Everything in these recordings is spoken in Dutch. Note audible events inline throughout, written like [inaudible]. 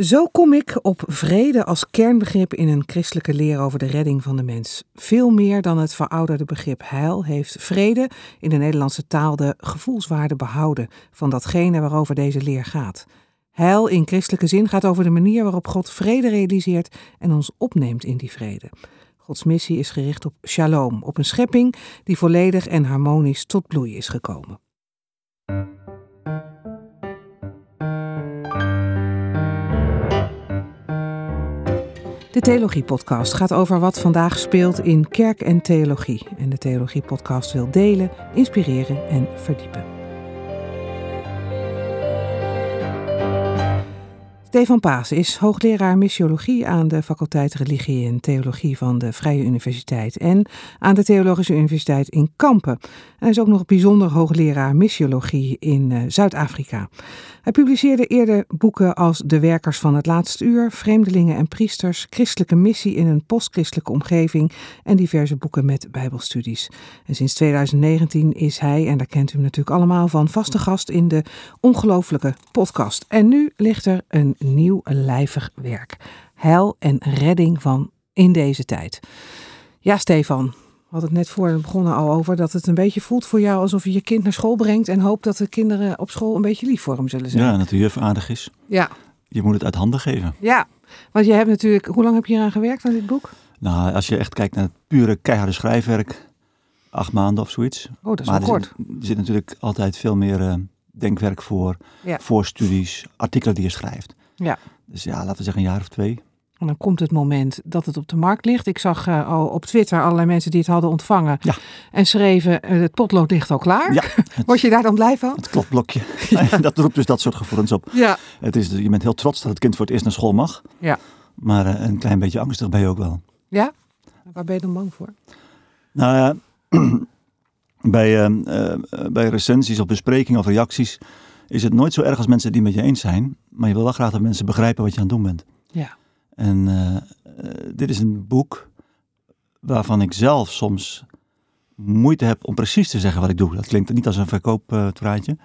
Zo kom ik op vrede als kernbegrip in een christelijke leer over de redding van de mens. Veel meer dan het verouderde begrip heil heeft vrede in de Nederlandse taal de gevoelswaarde behouden van datgene waarover deze leer gaat. Heil in christelijke zin gaat over de manier waarop God vrede realiseert en ons opneemt in die vrede. Gods missie is gericht op shalom, op een schepping die volledig en harmonisch tot bloei is gekomen. De Theologie-podcast gaat over wat vandaag speelt in kerk en theologie. En de Theologie-podcast wil delen, inspireren en verdiepen. Stefan Paas is hoogleraar missiologie aan de faculteit Religie en Theologie van de Vrije Universiteit en aan de Theologische Universiteit in Kampen. Hij is ook nog bijzonder hoogleraar missiologie in uh, Zuid-Afrika. Hij publiceerde eerder boeken als De Werkers van het Laatste Uur, Vreemdelingen en Priesters, Christelijke Missie in een postchristelijke omgeving en diverse boeken met Bijbelstudies. En sinds 2019 is hij, en daar kent u hem natuurlijk allemaal van, vaste gast in de ongelooflijke podcast. En nu ligt er een nieuw lijvig werk. Heil en redding van in deze tijd. Ja, Stefan, had het net voor we begonnen al over dat het een beetje voelt voor jou alsof je je kind naar school brengt en hoopt dat de kinderen op school een beetje lief voor hem zullen zijn. Ja, dat de juf aardig is. Ja. Je moet het uit handen geven. Ja, want je hebt natuurlijk, hoe lang heb je eraan gewerkt aan dit boek? Nou, als je echt kijkt naar het pure keiharde schrijfwerk, acht maanden of zoiets. Oh, dat is maar er kort. Zit, er zit natuurlijk altijd veel meer uh, denkwerk voor, Ja. voor studies, artikelen die je schrijft. Ja. Dus ja, laten we zeggen een jaar of twee. En dan komt het moment dat het op de markt ligt. Ik zag uh, al op Twitter allerlei mensen die het hadden ontvangen. Ja. En schreven, uh, het potlood ligt al klaar. Ja, [laughs] Word je daar dan blij van? Het klotblokje. [laughs] [laughs] Ja. dat roept dus dat soort gevoelens op. Ja. Het is, je bent heel trots dat het kind voor het eerst naar school mag. Ja. Maar uh, een klein beetje angstig ben je ook wel. Ja? Waar ben je dan bang voor? Nou ja, [clears throat] bij, bij recensies of besprekingen of reacties is het nooit zo erg als mensen het niet met je eens zijn. Maar je wil wel graag dat mensen begrijpen wat je aan het doen bent. Ja. En uh, uh, dit is een boek waarvan ik zelf soms moeite heb om precies te zeggen wat ik doe. Dat klinkt niet als een verkooppraatje,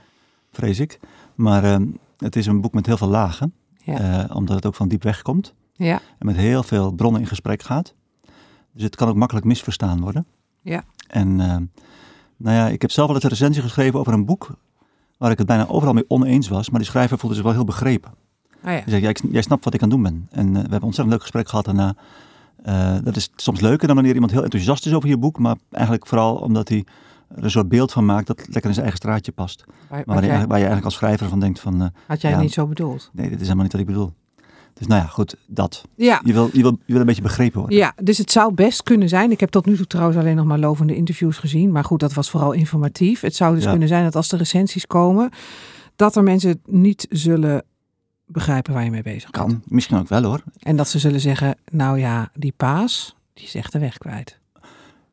vrees ik. Maar uh, het is een boek met heel veel lagen. Ja. omdat het ook van diep weg komt. Ja. En met heel veel bronnen in gesprek gaat. Dus het kan ook makkelijk misverstaan worden. Ja. En nou ja, ik heb zelf wel eens een recensie geschreven over een boek waar ik het bijna overal mee oneens was. Maar die schrijver voelde zich wel heel begrepen. Oh ja. Die zei, jij, jij snapt wat ik aan het doen ben. En uh, we hebben een ontzettend leuk gesprek gehad daarna. Uh, dat is soms leuker dan wanneer iemand heel enthousiast is over je boek. Maar eigenlijk vooral omdat hij er een soort beeld van maakt dat lekker in zijn eigen straatje past. Waar, maar waar, jij, je, waar je eigenlijk als schrijver van denkt van... Uh, had jij ja, niet zo bedoeld? Nee, dit is helemaal niet wat ik bedoel. Dus nou ja, goed, dat. Ja. Je, wil, je, wil, je wil een beetje begrepen worden. Ja, dus het zou best kunnen zijn. Ik heb tot nu toe trouwens alleen nog maar lovende interviews gezien. Maar goed, dat was vooral informatief. Het zou dus Ja. kunnen zijn dat als de recensies komen... dat er mensen niet zullen begrijpen waar je mee bezig bent. Kan, misschien ook wel hoor. En dat ze zullen zeggen, nou ja, die paas, die is echt de weg kwijt.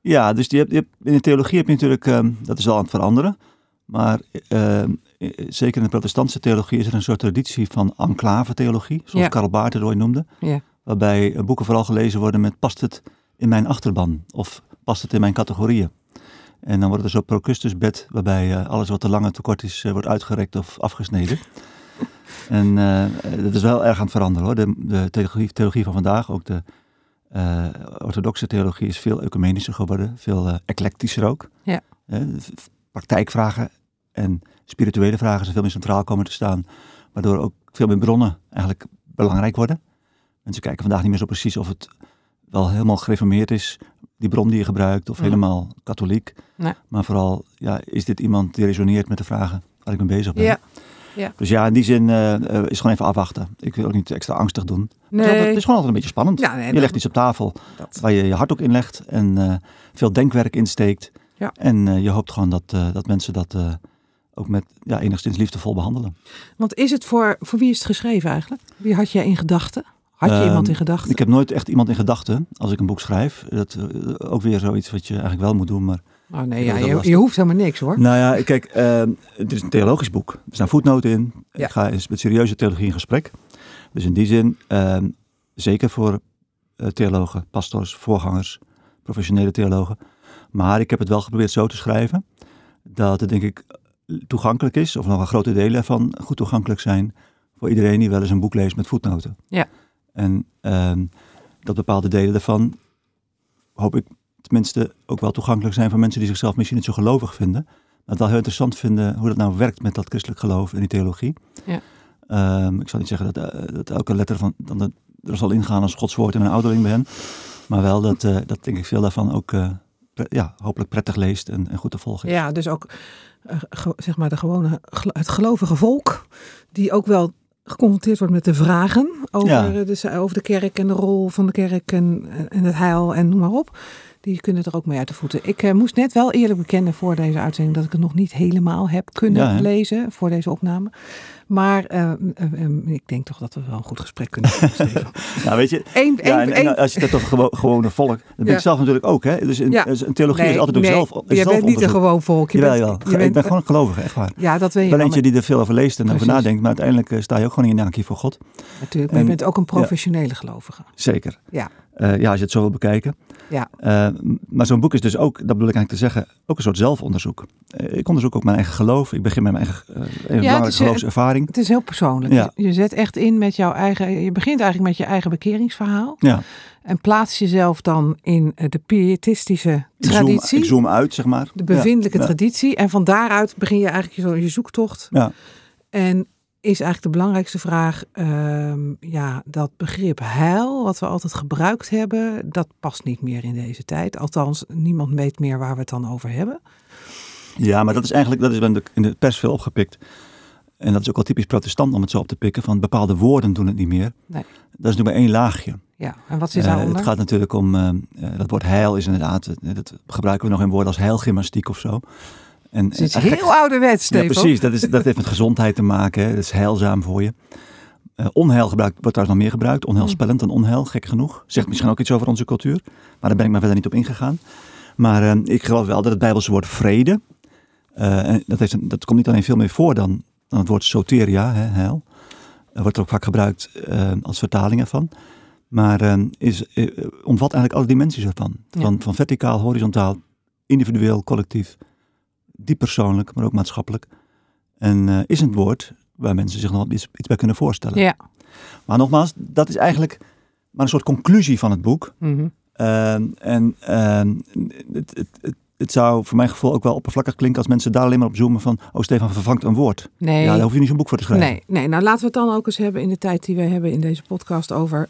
Ja, dus hebt, je hebt, in de theologie heb je natuurlijk, um, dat is al aan het veranderen. Maar uh, zeker in de protestantse theologie is er een soort traditie van enclave-theologie, zoals Ja. Karl Barth het ooit noemde. Ja. Waarbij eh, boeken vooral gelezen worden met past het in mijn achterban of past het in mijn categorieën. En dan wordt er zo'n procustusbed waarbij alles wat te lang en te kort is, wordt uitgerekt of afgesneden. [laughs] en uh, dat is wel erg aan het veranderen hoor. De, de theologie, theologie, van vandaag, ook de uh, orthodoxe theologie, is veel ecumenischer geworden. Veel uh, eclectischer ook. Ja. praktijkvragen en spirituele vragen zijn veel meer centraal komen te staan. Waardoor ook veel meer bronnen eigenlijk belangrijk worden. Mensen kijken vandaag niet meer zo precies of het wel helemaal gereformeerd is, die bron die je gebruikt, of Ja. helemaal katholiek. Nee. Maar vooral, ja, is dit iemand die resoneert met de vragen waar ik mee bezig ben? Ja. Ja. Dus ja, in die zin uh, uh, is gewoon even afwachten. Ik wil ook niet extra angstig doen. Het, is altijd, het is gewoon altijd een beetje spannend. Ja, nee, je legt iets op tafel dat- waar je je hart ook in legt en uh, veel denkwerk insteekt. Ja. En je hoopt gewoon dat, dat mensen dat ook met ja, enigszins liefdevol behandelen. Want is het voor, voor wie is het geschreven eigenlijk? Wie had jij in gedachten? Had je Ehm, iemand in gedachten? Ik heb nooit echt iemand in gedachten als ik een boek schrijf. Dat uh, ook weer zoiets wat je eigenlijk wel moet doen, maar Oh nee, ja, je, hoeft helemaal niks hoor. Nou ja, kijk, uh, het is een theologisch boek. Er staan voetnoten in. Ja. Ik ga eens met serieuze theologie in gesprek. Dus in die zin, uh, zeker voor uh, theologen, pastors, voorgangers, professionele theologen. Maar ik heb het wel geprobeerd zo te schrijven dat het denk ik toegankelijk is, of nog grote delen ervan goed toegankelijk zijn voor iedereen die wel eens een boek leest met voetnoten. Ja. En ehm, dat bepaalde delen daarvan, hoop ik tenminste, ook wel toegankelijk zijn voor mensen die zichzelf misschien niet zo gelovig vinden. Maar het wel heel interessant vinden hoe dat nou werkt met dat christelijk geloof en die theologie. Ja. Ehm, ik zal niet zeggen dat, eh, dat elke letter van, dan er zal ingaan als Gods woord en een ouderling ben. Maar wel dat, eh, dat denk ik veel daarvan ook eh, ja, hopelijk prettig leest en, en goed te volgen is. Ja, dus ook eh, ge- zeg maar de gewone, het gelovige volk, die ook wel geconfronteerd wordt met de vragen over, Ja. dus, over de kerk en de rol van de kerk en, en het heil en noem maar op. Die kunnen er ook mee uit de voeten. Ik eh, moest net wel eerlijk bekennen voor deze uitzending dat ik het nog niet helemaal heb kunnen Ja, lezen voor deze opname. Maar eh, eh, eh, ik denk toch dat we wel een goed gesprek kunnen hebben. [laughs] Nou, weet je, Eén, ja, één, en, als je het hebt over gewo- gewone volk, dat ben Ja. ik zelf natuurlijk ook. Hè? Dus Ja. dus een theologie is altijd ook nee, zelf. Je bent niet een gewoon volk. Je Jawel, bent, je ik bent- ben gewoon gelovig, echt waar. Ja, dat weet je ben eentje die er veel over leest en over nadenkt, maar uiteindelijk eh, sta je ook gewoon in je naakje voor God. Natuurlijk, maar je en- bent ook een professionele gelovige. Zeker. Ja. Eh, ja, als je het zo wil bekijken. Ja. Eh, maar zo'n boek is dus ook, dat bedoel ik eigenlijk te zeggen, ook een soort zelfonderzoek. Ik onderzoek ook mijn eigen geloof. Ik begin met mijn eigen uh, het is, Het is heel persoonlijk. Ja. Je, zet echt in met jouw eigen. Je begint eigenlijk met je eigen bekeringsverhaal. Ja, En plaats jezelf dan in eh, de pietistische ik zoom, traditie. ik zoom uit, zeg maar. de bevindelijke ja, traditie. En van daaruit begin je eigenlijk je, je zoektocht. Ja. En is eigenlijk de belangrijkste vraag. ehm, ja, dat begrip heil, wat we altijd gebruikt hebben, dat past niet meer in deze tijd. Althans, niemand weet meer waar we het dan over hebben. Ja, maar dat is eigenlijk, dat is in de, in de pers veel opgepikt. En dat is ook wel typisch protestant om het zo op te pikken, van bepaalde woorden doen het niet meer. Nee. Dat is natuurlijk maar één laagje. Ja, en wat zit Eh, daaronder? het gaat natuurlijk om, eh, eh, dat woord heil is inderdaad, dat gebruiken we nog in woorden als heilgymnastiek of zo. En, het is heel ouderwets, Ja, precies. Dat, is, dat heeft met gezondheid te maken. Hè. Dat is heilzaam voor je. Onheil gebruikt, wordt trouwens nog meer gebruikt. Onheilspellend en onheil, gek genoeg. Zegt misschien ook iets over onze cultuur. Maar daar ben ik maar verder niet op ingegaan. Maar ik geloof wel dat het Bijbelse woord vrede. en dat, heeft een, dat komt niet alleen veel meer voor dan, dan het woord soteria, hè, heil. Wordt er ook vaak gebruikt eh, als vertaling ervan. Maar eh, is, eh, omvat eigenlijk alle dimensies ervan. Ja. Van, van verticaal, horizontaal, individueel, collectief. Diep persoonlijk, maar ook maatschappelijk. En is een woord waar mensen zich nog iets, iets bij kunnen voorstellen. Ja. Maar nogmaals, dat is eigenlijk maar een soort conclusie van het boek. Mhm. Ehm, en ehm, het, het, het, het zou voor mijn gevoel ook wel oppervlakkig klinken als mensen daar alleen maar op zoomen van, oh Stefan vervangt een woord. Nee. Ja, daar hoef je niet zo'n boek voor te schrijven. Nee, nee, nou laten we het dan ook eens hebben in de tijd die we hebben in deze podcast over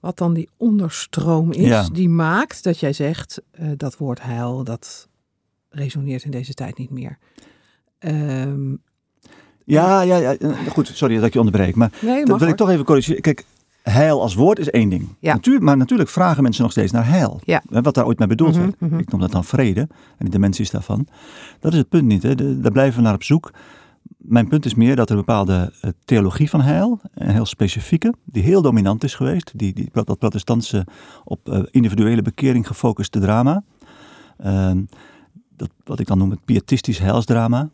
wat dan die onderstroom is. Ja. Die maakt dat jij zegt eh, dat woord heil, dat resoneert in deze tijd niet meer. Ehm, Ja, ja, ja, eh, goed, sorry dat ik je onderbreek. Maar nee, dat wil ik toch even corrigeren. Kijk, heil als woord is één ding. Ja. Natuur, maar natuurlijk vragen mensen nog steeds naar heil. Ja. Wat daar ooit mee bedoeld Mhm, werd. mhm. Ik noem dat dan vrede en de dimensies daarvan. Dat is het punt niet. Hè. De- daar blijven we naar op zoek. Mijn punt is meer dat er een bepaalde eh, theologie van heil, een heel specifieke, die heel dominant is geweest. Die, die, dat protestantse op eh, individuele bekering gefocuste drama. Ehm, dat, wat ik dan noem het pietistisch heilsdrama.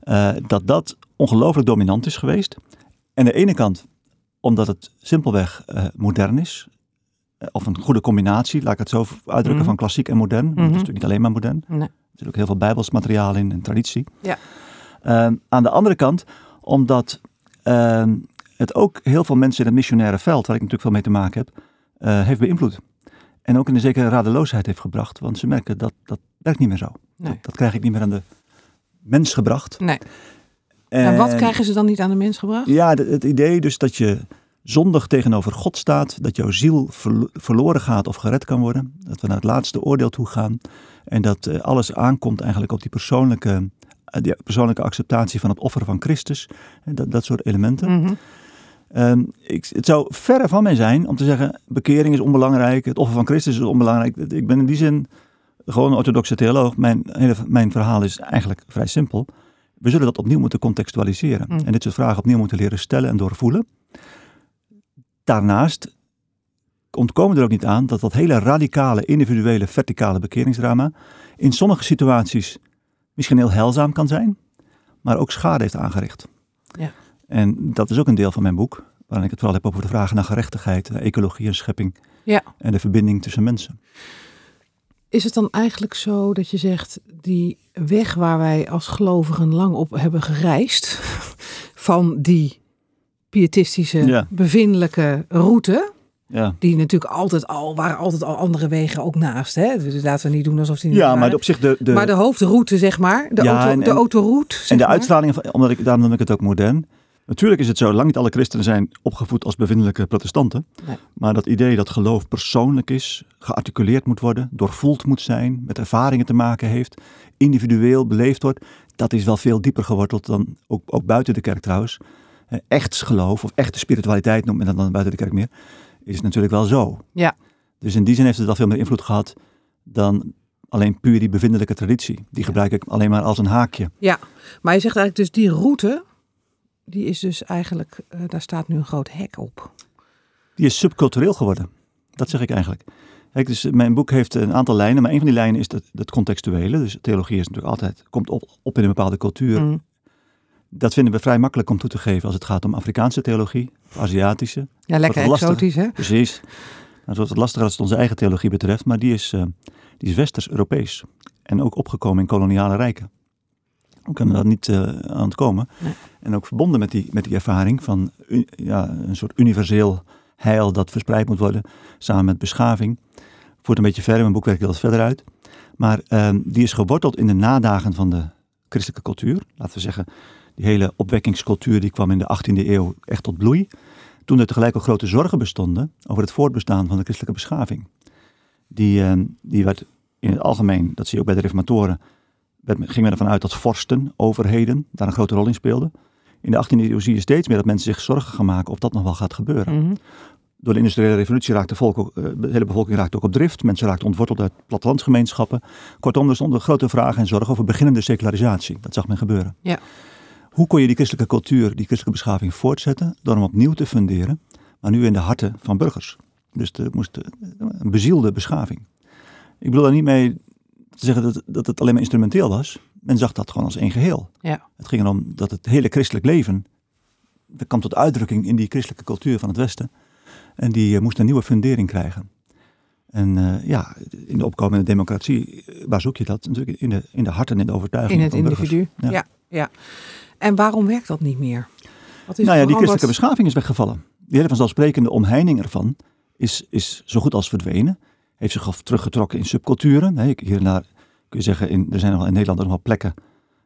eh, dat dat ongelooflijk dominant is geweest. En aan de ene kant omdat het simpelweg eh, modern is. Eh, Of een goede combinatie, laat ik het zo uitdrukken, Mhm. van klassiek en modern. Het is Mhm. natuurlijk niet alleen maar modern. Nee. Er zit ook heel veel bijbels materiaal in en traditie. Ja. Ehm, aan de andere kant, omdat ehm, het ook heel veel mensen in het missionaire veld, waar ik natuurlijk veel mee te maken heb, eh, heeft beïnvloed. En ook in een zekere radeloosheid heeft gebracht. Want ze merken dat dat werkt niet meer zo. Nee. Dat, dat krijg ik niet meer aan de mens gebracht. Nee. En wat krijgen ze dan niet aan de mens gebracht? Ja, het idee dus dat je zondig tegenover God staat, dat jouw ziel verlo- verloren gaat of gered kan worden, dat we naar het laatste oordeel toe gaan en dat eh, alles aankomt eigenlijk op die persoonlijke, eh, die persoonlijke acceptatie van het offer van Christus, en dat, dat soort elementen. Mhm. Ehm, ik, het zou verre van mij zijn om te zeggen, bekering is onbelangrijk, het offer van Christus is onbelangrijk. Ik ben in die zin gewoon een orthodoxe theoloog. Mijn, hele, mijn verhaal is eigenlijk vrij simpel. We zullen dat opnieuw moeten contextualiseren. Mm. En dit soort vragen opnieuw moeten leren stellen en doorvoelen. Daarnaast ontkomen we er ook niet aan dat dat hele radicale, individuele, verticale bekeringsdrama in sommige situaties misschien heel heilzaam kan zijn, maar ook schade heeft aangericht. Ja. En dat is ook een deel van mijn boek, waarin ik het vooral heb over de vragen naar gerechtigheid, naar ecologie en schepping Ja. en de verbinding tussen mensen. Is het dan eigenlijk zo dat je zegt, die weg waar wij als gelovigen lang op hebben gereisd, [laughs] van die pietistische, Ja. bevindelijke route. Ja, Die natuurlijk altijd al, waren altijd al andere wegen ook naast. Hè? Dus laten we niet doen alsof die niet ja waren. maar op zich de, de, maar de hoofdroute, zeg maar. De, Ja, auto, en- de en- autoroute. zeg en de maar. uitstraling, van, omdat ik, daarom noem ik het ook modern. Natuurlijk is het zo, lang niet alle christenen zijn opgevoed als bevindelijke protestanten. Nee. Maar dat idee dat geloof persoonlijk is, gearticuleerd moet worden, doorvoeld moet zijn, met ervaringen te maken heeft, individueel beleefd wordt, dat is wel veel dieper geworteld dan, ook, ook buiten de kerk trouwens. Eh, Echts geloof, of echte spiritualiteit noemt men dat dan buiten de kerk meer, is natuurlijk wel zo. Ja. Dus in die zin heeft het wel veel meer invloed gehad dan alleen puur die bevindelijke traditie. Die gebruik ik alleen maar als een haakje. Maar je zegt eigenlijk dus die route, die is dus eigenlijk, eh, daar staat nu een groot hek op. Die is subcultureel geworden. Dat zeg ik eigenlijk. Kijk, dus mijn boek heeft een aantal lijnen, maar een van die lijnen is het, het contextuele. Dus theologie is natuurlijk altijd, komt op, op in een bepaalde cultuur. Mm. Dat vinden we vrij makkelijk om toe te geven als het gaat om Afrikaanse theologie, of Aziatische. Ja, lekker exotisch, hè? Precies. Dat wordt wat lastiger als het onze eigen theologie betreft, maar die is, eh, die is westers-Europees. En ook opgekomen in koloniale rijken. We kunnen daar niet eh, aan het komen. Nee. En ook verbonden met die, met die ervaring van ja, een soort universeel heil dat verspreid moet worden, samen met beschaving. Voert een beetje ver, in mijn boek werk ik dat verder uit. Maar ehm, die is geworteld in de nadagen van de christelijke cultuur. Laten we zeggen, die hele opwekkingscultuur die kwam in de 18e eeuw echt tot bloei. Toen er tegelijk ook grote zorgen bestonden over het voortbestaan van de christelijke beschaving. Die, ehm, die werd in het algemeen, dat zie je ook bij de reformatoren, ging men ervan uit dat vorsten, overheden, daar een grote rol in speelden. In de 18e eeuw zie je steeds meer dat mensen zich zorgen gaan maken of dat nog wel gaat gebeuren. Mhm. Door de industriële revolutie raakte volk ook, eh, de hele bevolking raakte ook op drift. Mensen raakten ontworteld uit plattelandsgemeenschappen. Kortom, er stonden grote vragen en zorgen over beginnende secularisatie. Dat zag men gebeuren. Ja. Hoe kon je die christelijke cultuur, die christelijke beschaving voortzetten? Door hem opnieuw te funderen, maar nu in de harten van burgers. Dus er moest eh, een bezielde beschaving. Ik bedoel daar niet mee te zeggen dat, dat het alleen maar instrumenteel was. Men zag dat gewoon als één geheel. Ja. Het ging erom dat het hele christelijk leven, dat kwam tot uitdrukking in die christelijke cultuur van het Westen. En die eh, moest een nieuwe fundering krijgen. En eh, ja, in de opkomende democratie, eh, waar zoek je dat? Natuurlijk in de, in de harten en in de overtuiging In het individu. Ja. Ja. ja, En waarom werkt dat niet meer? Wat is Nou ja, die christelijke beschaving is weggevallen. Die hele vanzelfsprekende omheining ervan is, is zo goed als verdwenen. Heeft zich al teruggetrokken in subculturen. Nee, hier en daar kun je zeggen, in, er zijn nog in Nederland ook nog wel plekken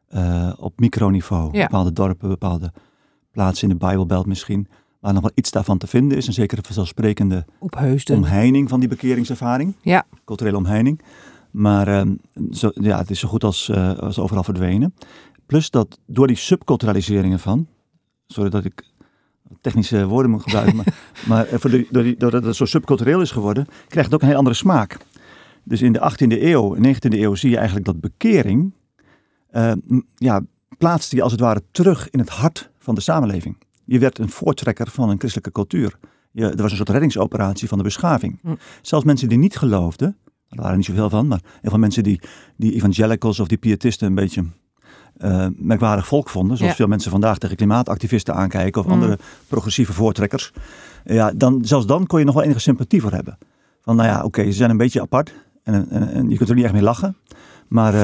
eh, op microniveau. Ja. Bepaalde dorpen, bepaalde plaatsen in de Bijbelbelt misschien. Waar nog wel iets daarvan te vinden is. Een zekere vanzelfsprekende omheining van die bekeringservaring. Ja. Culturele omheining. Maar ehm, zo, ja, het is zo goed als, eh, als overal verdwenen. Plus dat door die subculturalisering ervan. Sorry dat ik technische woorden moet gebruiken. maar [laughs] maar eh, voor de, door doordat het zo subcultureel is geworden. krijgt het ook een heel andere smaak. Dus in de 18e eeuw, 19e eeuw zie je eigenlijk dat bekering. eh, ja, plaatste je als het ware terug in het hart van de samenleving. Je werd een voortrekker van een christelijke cultuur. Je, er was een soort reddingsoperatie van de beschaving. Hm. Zelfs mensen die niet geloofden, er waren niet zoveel van, maar heel veel mensen die, die evangelicals of die pietisten een beetje eh, merkwaardig volk vonden. Zoals Ja. veel mensen vandaag tegen klimaatactivisten aankijken of Hm. andere progressieve voortrekkers. Ja, dan, zelfs dan kon je nog wel enige sympathie voor hebben. Van nou ja, oké, ze zijn een beetje apart en, en, en je kunt er niet echt mee lachen. Maar eh,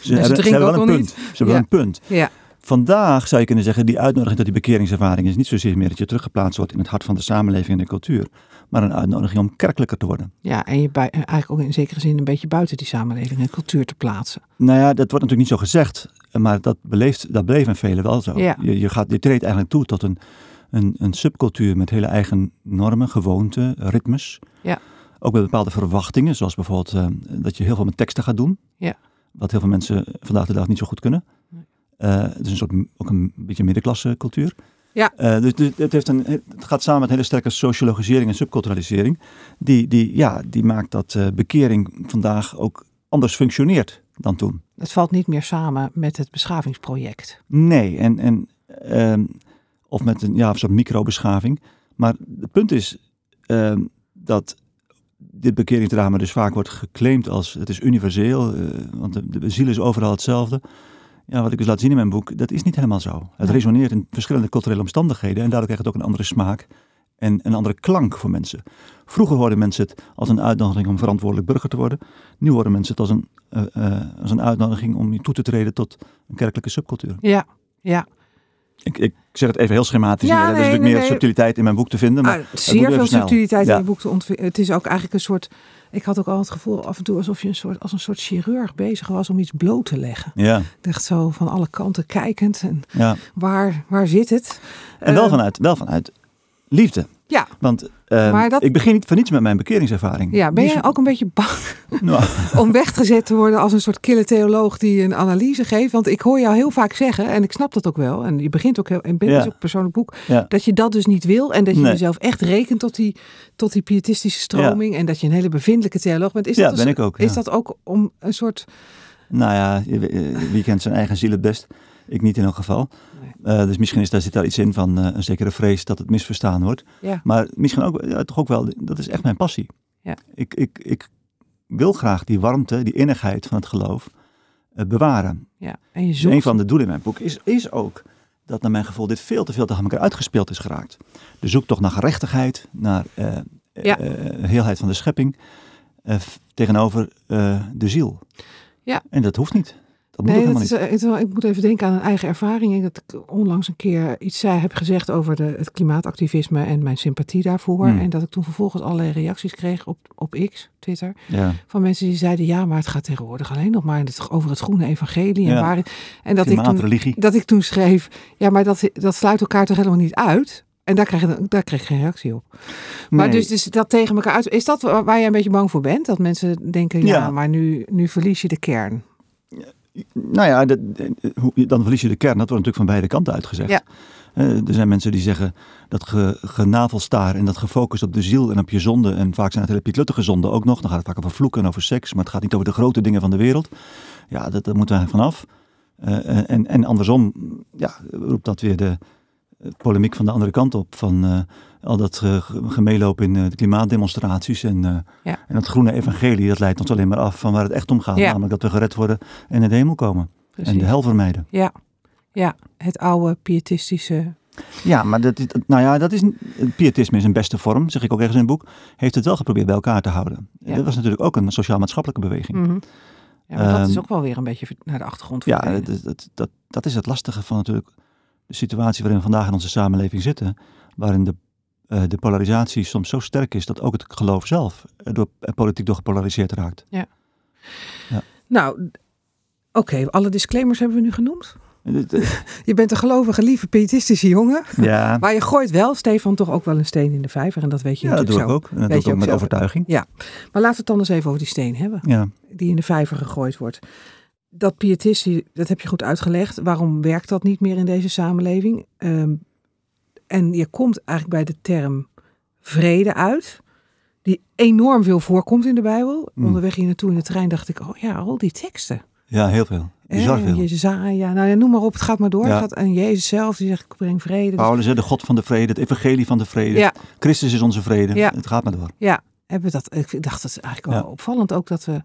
ze, hebben, ze hebben wel een punt. niet. Ze hebben een punt. Ja. Vandaag zou je kunnen zeggen, die uitnodiging tot die bekeringservaring is niet zozeer meer dat je teruggeplaatst wordt in het hart van de samenleving en de cultuur. Maar een uitnodiging om kerkelijker te worden. ja, en je bui- eigenlijk ook in zekere zin een beetje buiten die samenleving en cultuur te plaatsen. Nou ja, dat wordt natuurlijk niet zo gezegd, maar dat, beleeft, dat bleef in velen wel zo. Ja. Je, je, gaat, je treedt eigenlijk toe tot een, een, een subcultuur met hele eigen normen, gewoonten, ritmes. Ja. Ook met bepaalde verwachtingen, zoals bijvoorbeeld eh, dat je heel veel met teksten gaat doen. Ja. Wat heel veel mensen vandaag de dag niet zo goed kunnen. Eh, het is een soort, ook een beetje middenklasse cultuur. Ja. Eh, dus dus het, heeft een, het gaat samen met een hele sterke sociologisering en subculturalisering. Die, die, ja, die maakt dat eh, bekering vandaag ook anders functioneert dan toen. Het valt niet meer samen met het beschavingsproject. Nee, en, en, ehm, of met een, ja, een soort microbeschaving. Maar het punt is ehm, dat dit bekeringsdrama dus vaak wordt geclaimd als het is universeel, eh, want de, de ziel is overal hetzelfde. Ja, wat ik dus laat zien in mijn boek, dat is niet helemaal zo. Het Nee. resoneert in verschillende culturele omstandigheden en daardoor krijgt het ook een andere smaak en een andere klank voor mensen. Vroeger hoorden mensen het als een uitnodiging om verantwoordelijk burger te worden. Nu horen mensen het als een, eh, eh, als een uitnodiging om toe te treden tot een kerkelijke subcultuur. Ja, ja. Ik, ik zeg het even heel schematisch. Ja, er is nee, natuurlijk nee, meer nee. subtiliteit in mijn boek te vinden. Maar Ah, het zeer veel snel. subtiliteit in je boek te ontwikkelen. Het is ook eigenlijk een soort. Ik had ook al het gevoel af en toe alsof je een soort, als een soort chirurg bezig was om iets bloot te leggen. Ja, Echt zo van alle kanten kijkend. En ja. waar, waar zit het? En wel Eh, vanuit, wel vanuit liefde. Ja, Want eh, dat- ik begin niet voor niets met mijn bekeringservaring. ja, ben je ook een beetje bang [laughs] Nou, om weggezet te worden als een soort kille theoloog die een analyse geeft? Want ik hoor jou heel vaak zeggen, en ik snap dat ook wel, en je begint ook heel, en bent Ja. dus ook een persoonlijk boek, ja. dat je dat dus niet wil en dat je Nee. jezelf echt rekent tot die, tot die pietistische stroming en dat je een hele bevindelijke theoloog bent. Is Ja, dat dus- ben ik ook, Is dat ook om een soort... Nou ja, eh, wie kent zijn eigen ziel het best? Ik niet in elk geval. Nee. Eh, dus misschien is daar, zit daar iets in van eh, een zekere vrees dat het misverstaan wordt. Ja, Maar misschien ook, ja, toch ook wel, dat is echt mijn passie. Ja. Ik, ik, ik wil graag die warmte, die innigheid van het geloof eh, bewaren. ja. En je Dus zoekt... een van de doelen in mijn boek is, is ook dat naar mijn gevoel dit veel te veel tegen elkaar uitgespeeld is geraakt. De zoektocht naar gerechtigheid, naar Ja. heelheid van de schepping, tegenover de ziel. Ja. En dat hoeft niet. Dat moet Nee, dat is, eh, wel- ik moet even denken aan een eigen ervaring. Dat ik onlangs een keer iets zei, heb gezegd over de, het klimaatactivisme en mijn sympathie daarvoor. Hmm. En dat ik toen vervolgens allerlei reacties kreeg op, op X, Twitter. Ja. van mensen die zeiden, ja, maar het gaat tegenwoordig alleen nog maar over het groene evangelie. En, Ja. waar, en dat, ik toen, dat ik toen schreef, ja, maar dat, dat sluit elkaar toch helemaal niet uit? En daar kreeg, ik- daar kreeg geen reactie op. Maar Nee. dus, dus dat tegen elkaar uit. Is dat waar waar jij een beetje bang voor bent? Dat mensen denken, ja, Ja. maar nu, nu verlies je de kern. Nou ja, dat- eh, dan verlies je de kern. Dat wordt natuurlijk van beide kanten uitgezegd. Ja. Eh, er zijn mensen die zeggen dat ge, genavelstaar en dat gefocust op de ziel en op je zonde. En vaak zijn het hele pietluttige zonden ook nog. Dan gaat het vaak over vloeken en over seks. Maar het gaat niet over de grote dingen van de wereld. Ja, dat, daar moeten we vanaf. Eh, en, en andersom ja, roept dat weer de eh, polemiek van de andere kant op. Van eh, al dat eh, ge- gemeeloop in eh, de klimaatdemonstraties. En, eh, Ja. en dat groene evangelie, dat leidt ons alleen maar af van waar het echt om gaat. Ja. Namelijk dat we gered worden en in de hemel komen. En de hel vermijden. Ja, ja, het oude pietistische. Ja, maar dat, is- nou ja, dat is, pietisme is een beste vorm, zeg ik ook ergens in het boek. Heeft het wel geprobeerd bij elkaar te houden. Ja. Dat was natuurlijk ook een sociaal-maatschappelijke beweging. Mhm. Ja, maar dat is Ehm, ook wel weer een beetje naar de achtergrond Ja, dat, dat, dat, dat is het lastige van natuurlijk de situatie waarin we vandaag in onze samenleving zitten. Waarin de, eh, de polarisatie soms zo sterk is dat ook het geloof zelf door, politiek door gepolariseerd raakt. Nou, oké, alle disclaimers hebben we nu genoemd. Eh, [laughs] Je bent een gelovige, lieve, pietistische jongen. ja, [laughs] Maar je gooit wel, Stefan, toch ook wel een steen in de vijver. En dat weet je ja, dat doe natuurlijk ik ook. En dat Weet doe ik ook met overtuiging. Maar laten we het dan eens even over die steen hebben. Ja. Die in de vijver gegooid wordt. Dat pietisme, dat heb je goed uitgelegd. Waarom werkt dat niet meer in deze samenleving? Ehm, en je komt eigenlijk bij de term vrede uit. Die enorm veel voorkomt in de Bijbel. Mm. Onderweg hier naartoe in de trein dacht ik, oh ja, al die teksten. ja, heel veel. Bizar veel. Jezaja, nou ja, noem maar op, het gaat maar door. Ja. Het gaat, en Jezus zelf, die zegt, ik breng vrede. Dus- Paulus, de God van de vrede, het evangelie van de vrede. ja, Christus is onze vrede. Ja. Het gaat maar door. ja, hebben we dat, ik dacht, dat is eigenlijk wel opvallend ook dat we...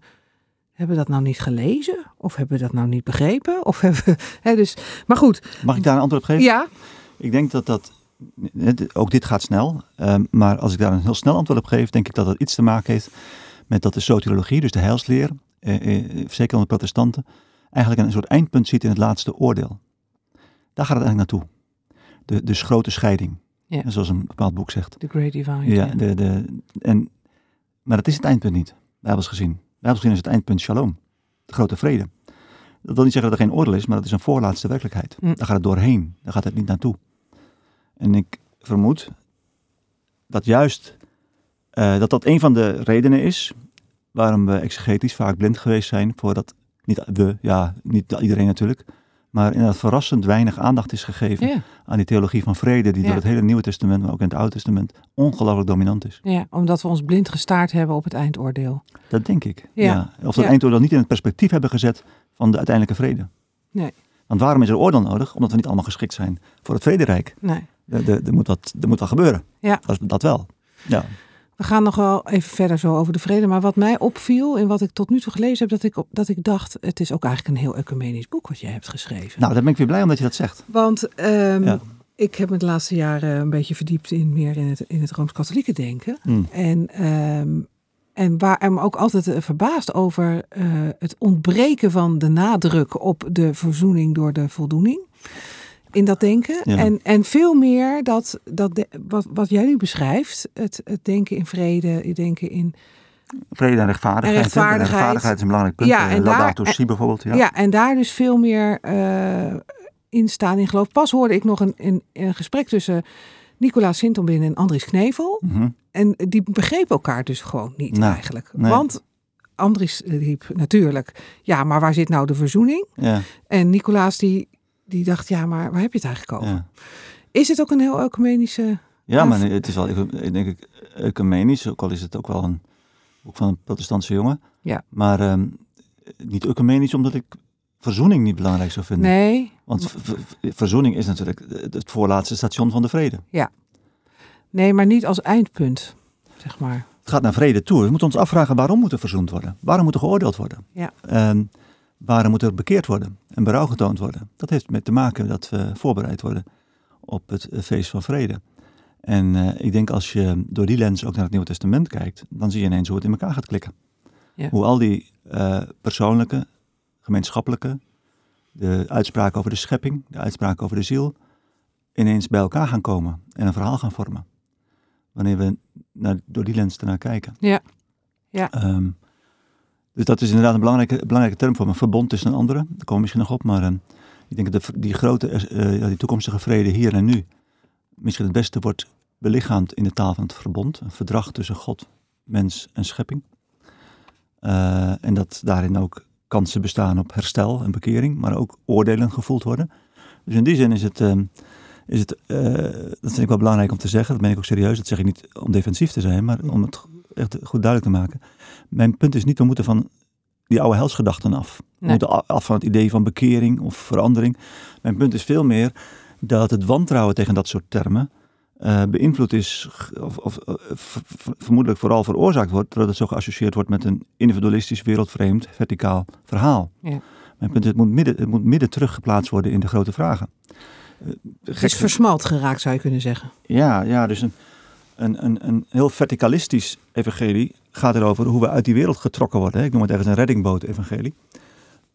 Hebben we dat nou niet gelezen? Of hebben we dat nou niet begrepen? Of hebben we, [laughs] hè, dus, maar goed, Mag ik daar een antwoord op geven? ja, Ik denk dat dat, ook dit gaat snel, ehm, maar als ik daar een heel snel antwoord op geef, denk ik dat dat iets te maken heeft met dat de soteriologie, dus de heilsleer, eh, eh, zeker onder protestanten, eigenlijk een soort eindpunt ziet in het laatste oordeel. Daar gaat het eigenlijk naartoe. De, dus grote scheiding, zoals een bepaald boek zegt. The Great Divide. Ja, de, de, en, maar dat is het eindpunt niet, bijbels gezien. Bijbels gezien is het eindpunt shalom, de grote vrede. Dat wil niet zeggen dat er geen oordeel is, maar dat is een voorlaatste werkelijkheid. Hm. Daar gaat het doorheen, daar gaat het niet naartoe. En ik vermoed dat juist eh, dat dat een van de redenen is waarom we exegetisch vaak blind geweest zijn voor dat, niet we, ja, niet iedereen natuurlijk, maar inderdaad verrassend weinig aandacht is gegeven Ja, aan die theologie van vrede, die Ja. door het hele Nieuwe Testament, maar ook in het Oude Testament, ongelooflijk dominant is. ja, omdat we ons blind gestaard hebben op het eindoordeel. Dat denk ik. Ja. Ja. Of dat eindoordeel niet in het perspectief hebben gezet van de uiteindelijke vrede. Nee. Want waarom is er oordeel nodig? Omdat we niet allemaal geschikt zijn voor het vrederijk. Nee. Er, er moet, wat, er moet wat gebeuren. Ja. Dat, dat wel. Ja. We gaan nog wel even verder zo over de vrede. Maar wat mij opviel in wat ik tot nu toe gelezen heb, dat ik, dat ik dacht, het is ook eigenlijk een heel ecumenisch boek wat jij hebt geschreven. Nou, daar ben ik weer blij om dat je dat zegt. Want ehm, Ja. ik heb me de laatste jaren een beetje verdiept in meer in het, in het Rooms-Katholieke denken. Hm. En, ehm, en waar en me ook altijd eh, verbaasd over eh, het ontbreken van de nadruk op de verzoening door de voldoening. In dat denken. Ja. En, en veel meer dat, dat de- wat, wat jij nu beschrijft, het, het denken in vrede, het denken in. Vrede en rechtvaardigheid. En rechtvaardigheid. rechtvaardigheid is een belangrijk punt. Ja, Eh, en daar- si bijvoorbeeld. Ja. Ja, en daar dus veel meer eh, in staan in geloof. Pas hoorde ik nog een, een, een gesprek tussen Nicolaas Sintelbin en Andries Knevel. Mhm. En die begrepen elkaar dus gewoon niet Nee, eigenlijk. nee. Want Andries riep natuurlijk, ja, maar waar zit nou de verzoening? ja, En Nicolaas die, die dacht, ja, maar waar heb je het eigenlijk over? ja. Is het ook een heel ecumenische... Ja, maar het is wel, ik denk ik, ecumenisch, ook al is het ook wel een boek van een protestantse jongen. Ja. Maar ehm, niet ecumenisch omdat ik verzoening niet belangrijk zou vinden. Nee, Want ver- ver- verzoening is natuurlijk het voorlaatste station van de vrede. nee, maar niet als eindpunt, zeg maar. Het gaat naar vrede toe. We moeten ons afvragen waarom moet er verzoend worden? Waarom moet er geoordeeld worden? Ja. Ehm, waarom moet er bekeerd worden en berouw getoond worden? Dat heeft met te maken dat we voorbereid worden op het eh, feest van vrede. En eh, ik denk als je door die lens ook naar het Nieuwe Testament kijkt, dan zie je ineens hoe het in elkaar gaat klikken. Ja. Hoe al die eh, persoonlijke, gemeenschappelijke, de uitspraken over de schepping, de uitspraken over de ziel, ineens bij elkaar gaan komen en een verhaal gaan vormen. Wanneer we naar, door die lens ernaar kijken. Ja. Ja. Ehm, dus dat is inderdaad een belangrijke, belangrijke term voor me. Verbond is een andere, daar komen we misschien nog op. Maar ehm, ik denk dat die grote, eh, die toekomstige vrede hier en nu misschien het beste wordt belichaamd in de taal van het verbond. Een verdrag tussen God, mens en schepping. Eh, en dat daarin ook kansen bestaan op herstel en bekering, maar ook oordelen gevoeld worden. Dus in die zin is het, is het eh, dat vind ik wel belangrijk om te zeggen, dat ben ik ook serieus, dat zeg ik niet om defensief te zijn, maar om het echt goed duidelijk te maken. Mijn punt is niet, we moeten van die oude helsgedachten af. We Nee. moeten af van het idee van bekering of verandering. Mijn punt is veel meer dat het wantrouwen tegen dat soort termen eh, beïnvloed is, of, of eh, vermoedelijk vooral veroorzaakt wordt, doordat het zo geassocieerd wordt met een individualistisch, wereldvreemd, verticaal verhaal. Ja. Mijn punt is, het moet, midden, het moet midden teruggeplaatst worden in de grote vragen. Eh, Het is versmalt geraakt, zou je kunnen zeggen. ja, ja, dus een, een, een, een heel verticalistisch evangelie gaat erover hoe we uit die wereld getrokken worden. Ik noem het ergens een reddingboot-evangelie.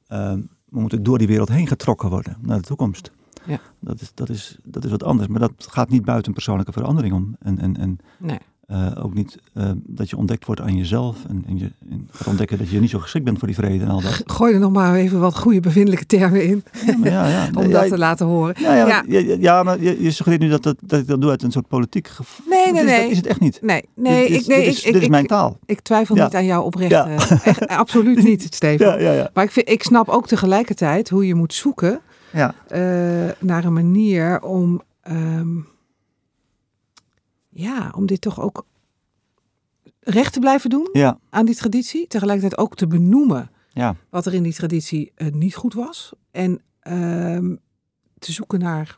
Ehm, we moeten door die wereld heen getrokken worden naar de toekomst. Ja. Dat, is, dat, is, dat is wat anders, maar dat gaat niet buiten persoonlijke verandering om. En, en, en Nee. Eh, ook niet eh, dat je ontdekt wordt aan jezelf en, en je en gaat ontdekken dat je niet zo geschikt bent voor die vrede en al dat. [laughs] Gooi er nog maar even wat goede bevindelijke termen in, Ja, ja, ja, [laughs] om dat te laten horen. ja, maar je, je suggereert nu dat, dat, dat ik dat doe uit een soort politiek gevoel. Nee, nee, Dat is- nee. Dat is het echt niet. Nee, nee, dit, is, ik, nee, dit is, ik, dit is ik, mijn taal. ik twijfel niet aan jouw oprechte. [laughs] Echt, absoluut niet, Steven. Maar ik, vind, ik snap ook tegelijkertijd hoe je moet zoeken ja. eh, naar een manier om, ehm, ja, om dit toch ook recht te blijven doen ja. aan die traditie. Tegelijkertijd ook te benoemen ja. wat er in die traditie eh, niet goed was. En ehm, te zoeken naar.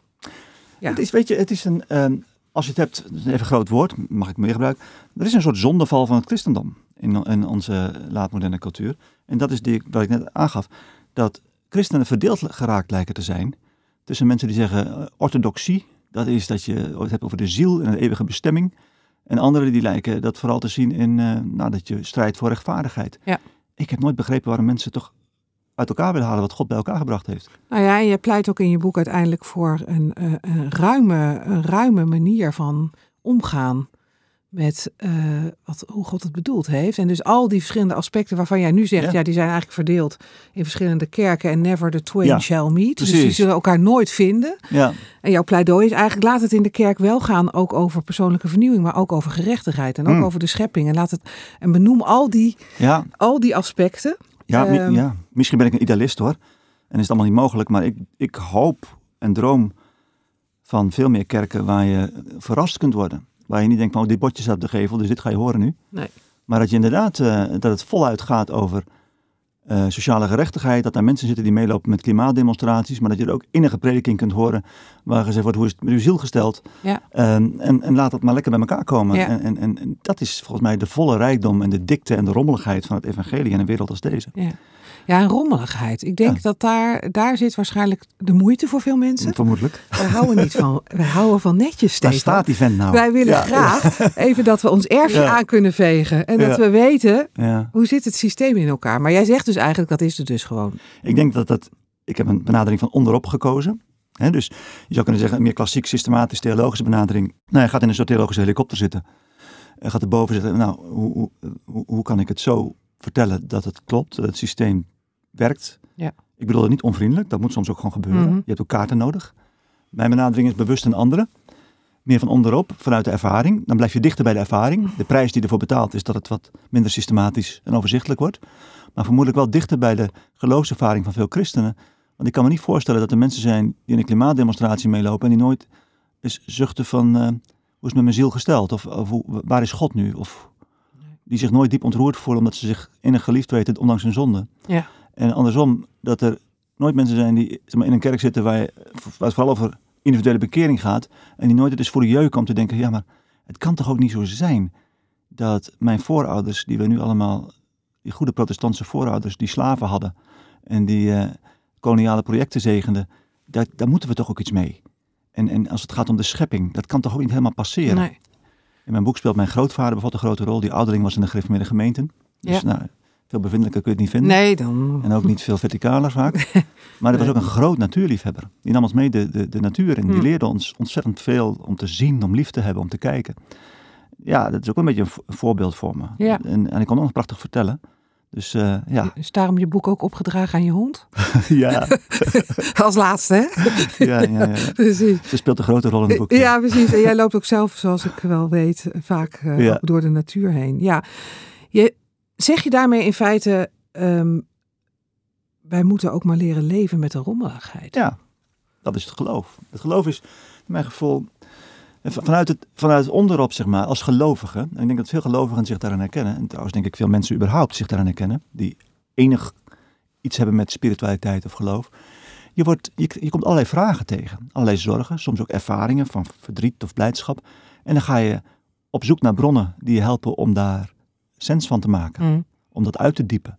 Ja. Het is, weet je, het is een, ehm, als je het hebt, even groot woord, mag ik meer gebruiken. Er is een soort zondeval van het christendom in, in onze laatmoderne cultuur. En dat is die, wat ik net aangaf, dat christenen verdeeld geraakt lijken te zijn tussen mensen die zeggen eh, orthodoxie, dat is dat je het hebt over de ziel en de eeuwige bestemming. En anderen die lijken dat vooral te zien in eh, nou, dat je strijdt voor rechtvaardigheid. Ja. Ik heb nooit begrepen waarom mensen toch uit elkaar willen halen wat God bij elkaar gebracht heeft. Nou ja, je pleit ook in je boek uiteindelijk voor een, eh, een, ruime, een ruime manier van omgaan met eh, wat, hoe God het bedoeld heeft. En dus al die verschillende aspecten waarvan jij nu zegt, ja, Ja. die zijn eigenlijk verdeeld in verschillende kerken en never the twain Ja, shall meet. Dus die zullen elkaar nooit vinden. Ja, En jouw pleidooi is eigenlijk, laat het in de kerk wel gaan, ook over persoonlijke vernieuwing, maar ook over gerechtigheid en ook Mm. over de schepping. En laat het, en benoem al die, ja, al die aspecten. Ja, Ehm. ja, misschien ben ik een idealist hoor. En is het allemaal niet mogelijk. Maar ik, ik hoop en droom van veel meer kerken waar je verrast kunt worden. Waar je niet denkt van oh, dit bordje staat op de gevel, dus dit ga je horen nu. Nee. Maar dat je inderdaad, eh, dat het voluit gaat over eh, sociale gerechtigheid. Dat er mensen zitten die meelopen met klimaatdemonstraties. Maar dat je er ook innige prediking kunt horen waar gezegd wordt, hoe is het met uw ziel gesteld? Ja. Ehm, en, en laat dat maar lekker bij elkaar komen. Ja. En, en, en dat is volgens mij de volle rijkdom en de dikte en de rommeligheid van het evangelie in een wereld als deze. Ja, ja en rommeligheid. Ik denk Ja. dat daar, daar zit waarschijnlijk de moeite voor veel mensen. Vermoedelijk. Wij houden niet van, [laughs] wij houden van netjes, Daar Stefan. staat die vent nou. Wij willen Ja, graag [laughs] even dat we ons erfje aan kunnen vegen. En dat we weten, hoe zit het systeem in elkaar. Maar jij zegt dus eigenlijk, dat is het dus gewoon. Ik denk dat dat... Ik heb een benadering van onderop gekozen. Hè, dus je zou kunnen zeggen, een meer klassiek systematisch theologische benadering. Nou, je gaat in een soort theologische helikopter zitten. En gaat erboven zitten, nou, hoe, hoe, hoe, hoe kan ik het zo vertellen dat het klopt, dat het systeem werkt? Ja. Ik bedoel het niet onvriendelijk, dat moet soms ook gewoon gebeuren. Mhm. Je hebt ook kaarten nodig. Mijn benadering is bewust een andere. Meer van onderop, vanuit de ervaring. Dan blijf je dichter bij de ervaring. De prijs die ervoor betaalt is dat het wat minder systematisch en overzichtelijk wordt. Maar vermoedelijk wel dichter bij de geloofservaring van veel christenen. Want ik kan me niet voorstellen dat er mensen zijn die in een klimaatdemonstratie meelopen en die nooit eens zuchten van eh, hoe is het met mijn ziel gesteld? Of, of hoe, waar is God nu? Of die zich nooit diep ontroerd voelen omdat ze zich innig geliefd weten ondanks hun zonde. Ja. En andersom, dat er nooit mensen zijn die zeg maar, in een kerk zitten waar, je, waar het vooral over individuele bekering gaat. En die nooit het is voor de jeuk om te denken, ja maar het kan toch ook niet zo zijn dat mijn voorouders, die we nu allemaal, die goede protestantse voorouders, die slaven hadden en die eh, koloniale projecten zegenden, daar, daar moeten we toch ook iets mee. En, en als het gaat om de schepping, dat kan toch ook niet helemaal passeren. Nee. In mijn boek speelt mijn grootvader bijvoorbeeld een grote rol. Die ouderling was in de gereformeerde gemeenten. Dus Ja. nou, veel bevindelijker kun je het niet vinden. Nee, dan. En ook niet veel verticaler vaak. [laughs] Maar hij was ook een groot natuurliefhebber. Die nam ons mee de, de, de natuur in. Die Hmm. leerde ons ontzettend veel om te zien, om lief te hebben, om te kijken. Ja, dat is ook een beetje een vo- voorbeeld voor me. Ja. En, en ik kon ook nog prachtig vertellen. Dus eh, ja. Is daarom je boek ook opgedragen aan je hond? [laughs] ja, [laughs] Als laatste, hè? ja, ja, ja. Precies. Ze speelt een grote rol in het boek. Ja, precies. En jij loopt ook zelf, zoals ik wel weet, vaak eh, Ja. ook door de natuur heen. Ja. Je, zeg je daarmee in feite, ehm, wij moeten ook maar leren leven met de rommeligheid. Ja, dat is het geloof. Het geloof is, mijn gevoel, eh, vanuit het, vanuit onderop, zeg maar, als gelovige. En ik denk dat veel gelovigen zich daarin herkennen. En trouwens denk ik veel mensen überhaupt zich daarin herkennen. Die enig iets hebben met spiritualiteit of geloof. Je, wordt, je, je komt allerlei vragen tegen. Allerlei zorgen, soms ook ervaringen van verdriet of blijdschap. En dan ga je op zoek naar bronnen die je helpen om daar sens van te maken Mm. om dat uit te diepen.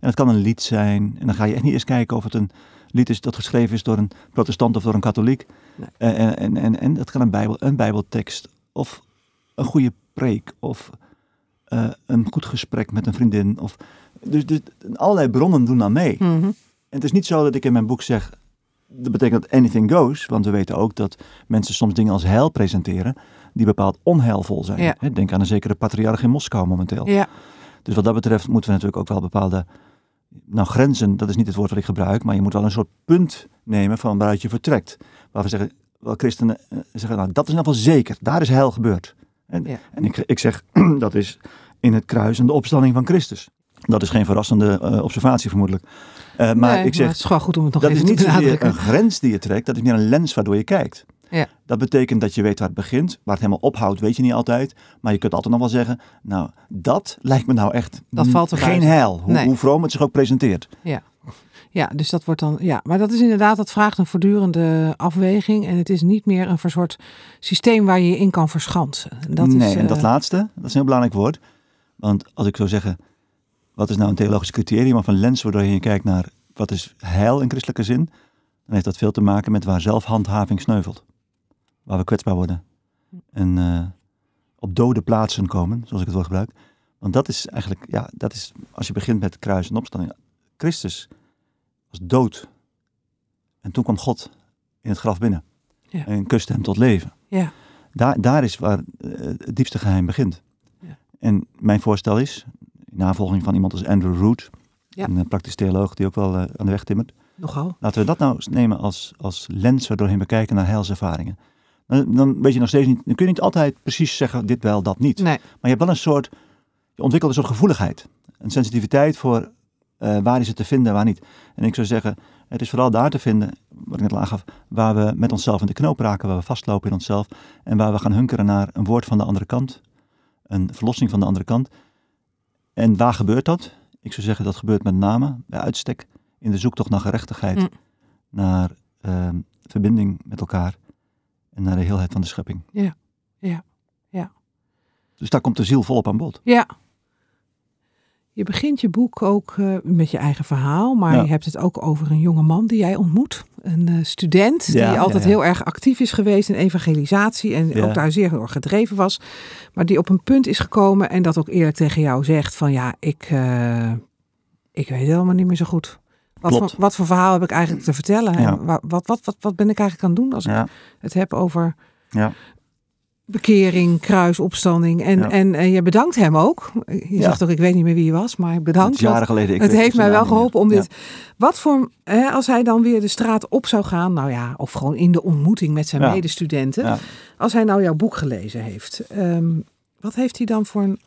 En het kan een lied zijn. En dan ga je echt niet eens kijken of het een lied is dat geschreven is door een protestant of door een katholiek. Nee. En, en, en, en, en dat kan een, bijbel, een bijbeltekst of een goede preek of eh, een goed gesprek met een vriendin. Of, dus, dus allerlei bronnen doen dan mee. Mhm. En het is niet zo dat ik in mijn boek zeg, dat betekent dat anything goes. Want we weten ook dat mensen soms dingen als heil presenteren die bepaald onheilvol zijn. Ja. Denk aan een zekere patriarch in Moskou momenteel. Ja, Dus wat dat betreft moeten we natuurlijk ook wel bepaalde nou, grenzen, dat is niet het woord wat ik gebruik, maar je moet wel een soort punt nemen van waaruit je vertrekt. Waar we zeggen, wel christenen eh, zeggen, nou dat is in ieder geval zeker, daar is heil gebeurd. En, Ja. en ik, ik zeg, [clears throat] dat is in het kruis en de opstanding van Christus. Dat is geen verrassende eh, observatie vermoedelijk. Eh, maar Nee, ik zeg, het is gewoon goed om het nog dat even is niet te zozeer benadrukken. een grens die je trekt, dat is meer een lens waardoor je kijkt. Ja. Dat betekent dat je weet waar het begint, waar het helemaal ophoudt, weet je niet altijd. Maar je kunt altijd nog wel zeggen, nou, dat lijkt me nou echt Dat valt geen buiten. heil, hoe, Nee. hoe vroom het zich ook presenteert. Ja, dus dat wordt dan. Ja, maar dat is inderdaad, dat vraagt een voortdurende afweging. En het is niet meer een soort systeem waar je je in kan verschansen. En Dat nee, is, en dat eh, laatste, dat is een heel belangrijk woord. Want als ik zou zeggen, wat is nou een theologisch criterium of een lens waardoor je kijkt naar wat is heil in christelijke zin, dan heeft dat veel te maken met waar zelfhandhaving sneuvelt. Waar we kwetsbaar worden. En eh, op dode plaatsen komen, zoals ik het woord gebruik. Want dat is eigenlijk, ja, dat is, als je begint met kruis en opstanding. Christus was dood. En toen kwam God in het graf binnen. Ja. En kuste hem tot leven. Ja. Daar, daar is waar eh, het diepste geheim begint. Ja. En mijn voorstel is, in navolging van iemand als Andrew Root, Ja. een eh, praktisch theoloog die ook wel aan de weg timmert, Nogal. laten we dat nou nemen als, als lens waardoorheen we kijken naar heilservaringen. Dan, dan weet je nog steeds niet, dan kun je niet altijd precies zeggen dit wel, dat niet. Nee. Maar je hebt wel een soort, je ontwikkelt een soort gevoeligheid. Een sensitiviteit voor eh, waar is het te vinden en waar niet. En ik zou zeggen, het is vooral daar te vinden, wat ik net al aangaf, waar we met onszelf in de knoop raken, waar we vastlopen in onszelf. En waar we gaan hunkeren naar een woord van de andere kant. Een verlossing van de andere kant. En waar gebeurt dat? Ik zou zeggen, dat gebeurt met name, bij uitstek, in de zoektocht naar gerechtigheid. Mm. Naar ehm, verbinding met elkaar. En naar de heelheid van de schepping. Ja, ja, ja. Dus daar komt de ziel volop aan bod. Ja. Je begint je boek ook eh, met je eigen verhaal, maar Ja. je hebt het ook over een jonge man die jij ontmoet. Een eh, student Ja, die altijd ja, heel erg actief is geweest in evangelisatie en ook daar zeer door gedreven was. Maar die op een punt is gekomen en dat ook eerlijk tegen jou zegt van ja, ik, eh, ik weet het helemaal niet meer zo goed. Wat voor, wat voor verhaal heb ik eigenlijk te vertellen? Ja. wat, wat, wat, wat ben ik eigenlijk aan het doen als ik het heb over ja. bekering, kruisopstanding. En, en, en je bedankt hem ook. Je zegt ook, ik weet niet meer wie je was, maar bedankt. is jaren geleden. Ik het heeft mij wel geholpen om dit... Wat voor, hè, als hij dan weer de straat op zou gaan, nou ja, of gewoon in de ontmoeting met zijn medestudenten. Als hij nou jouw boek gelezen heeft, ehm, wat heeft hij dan voor een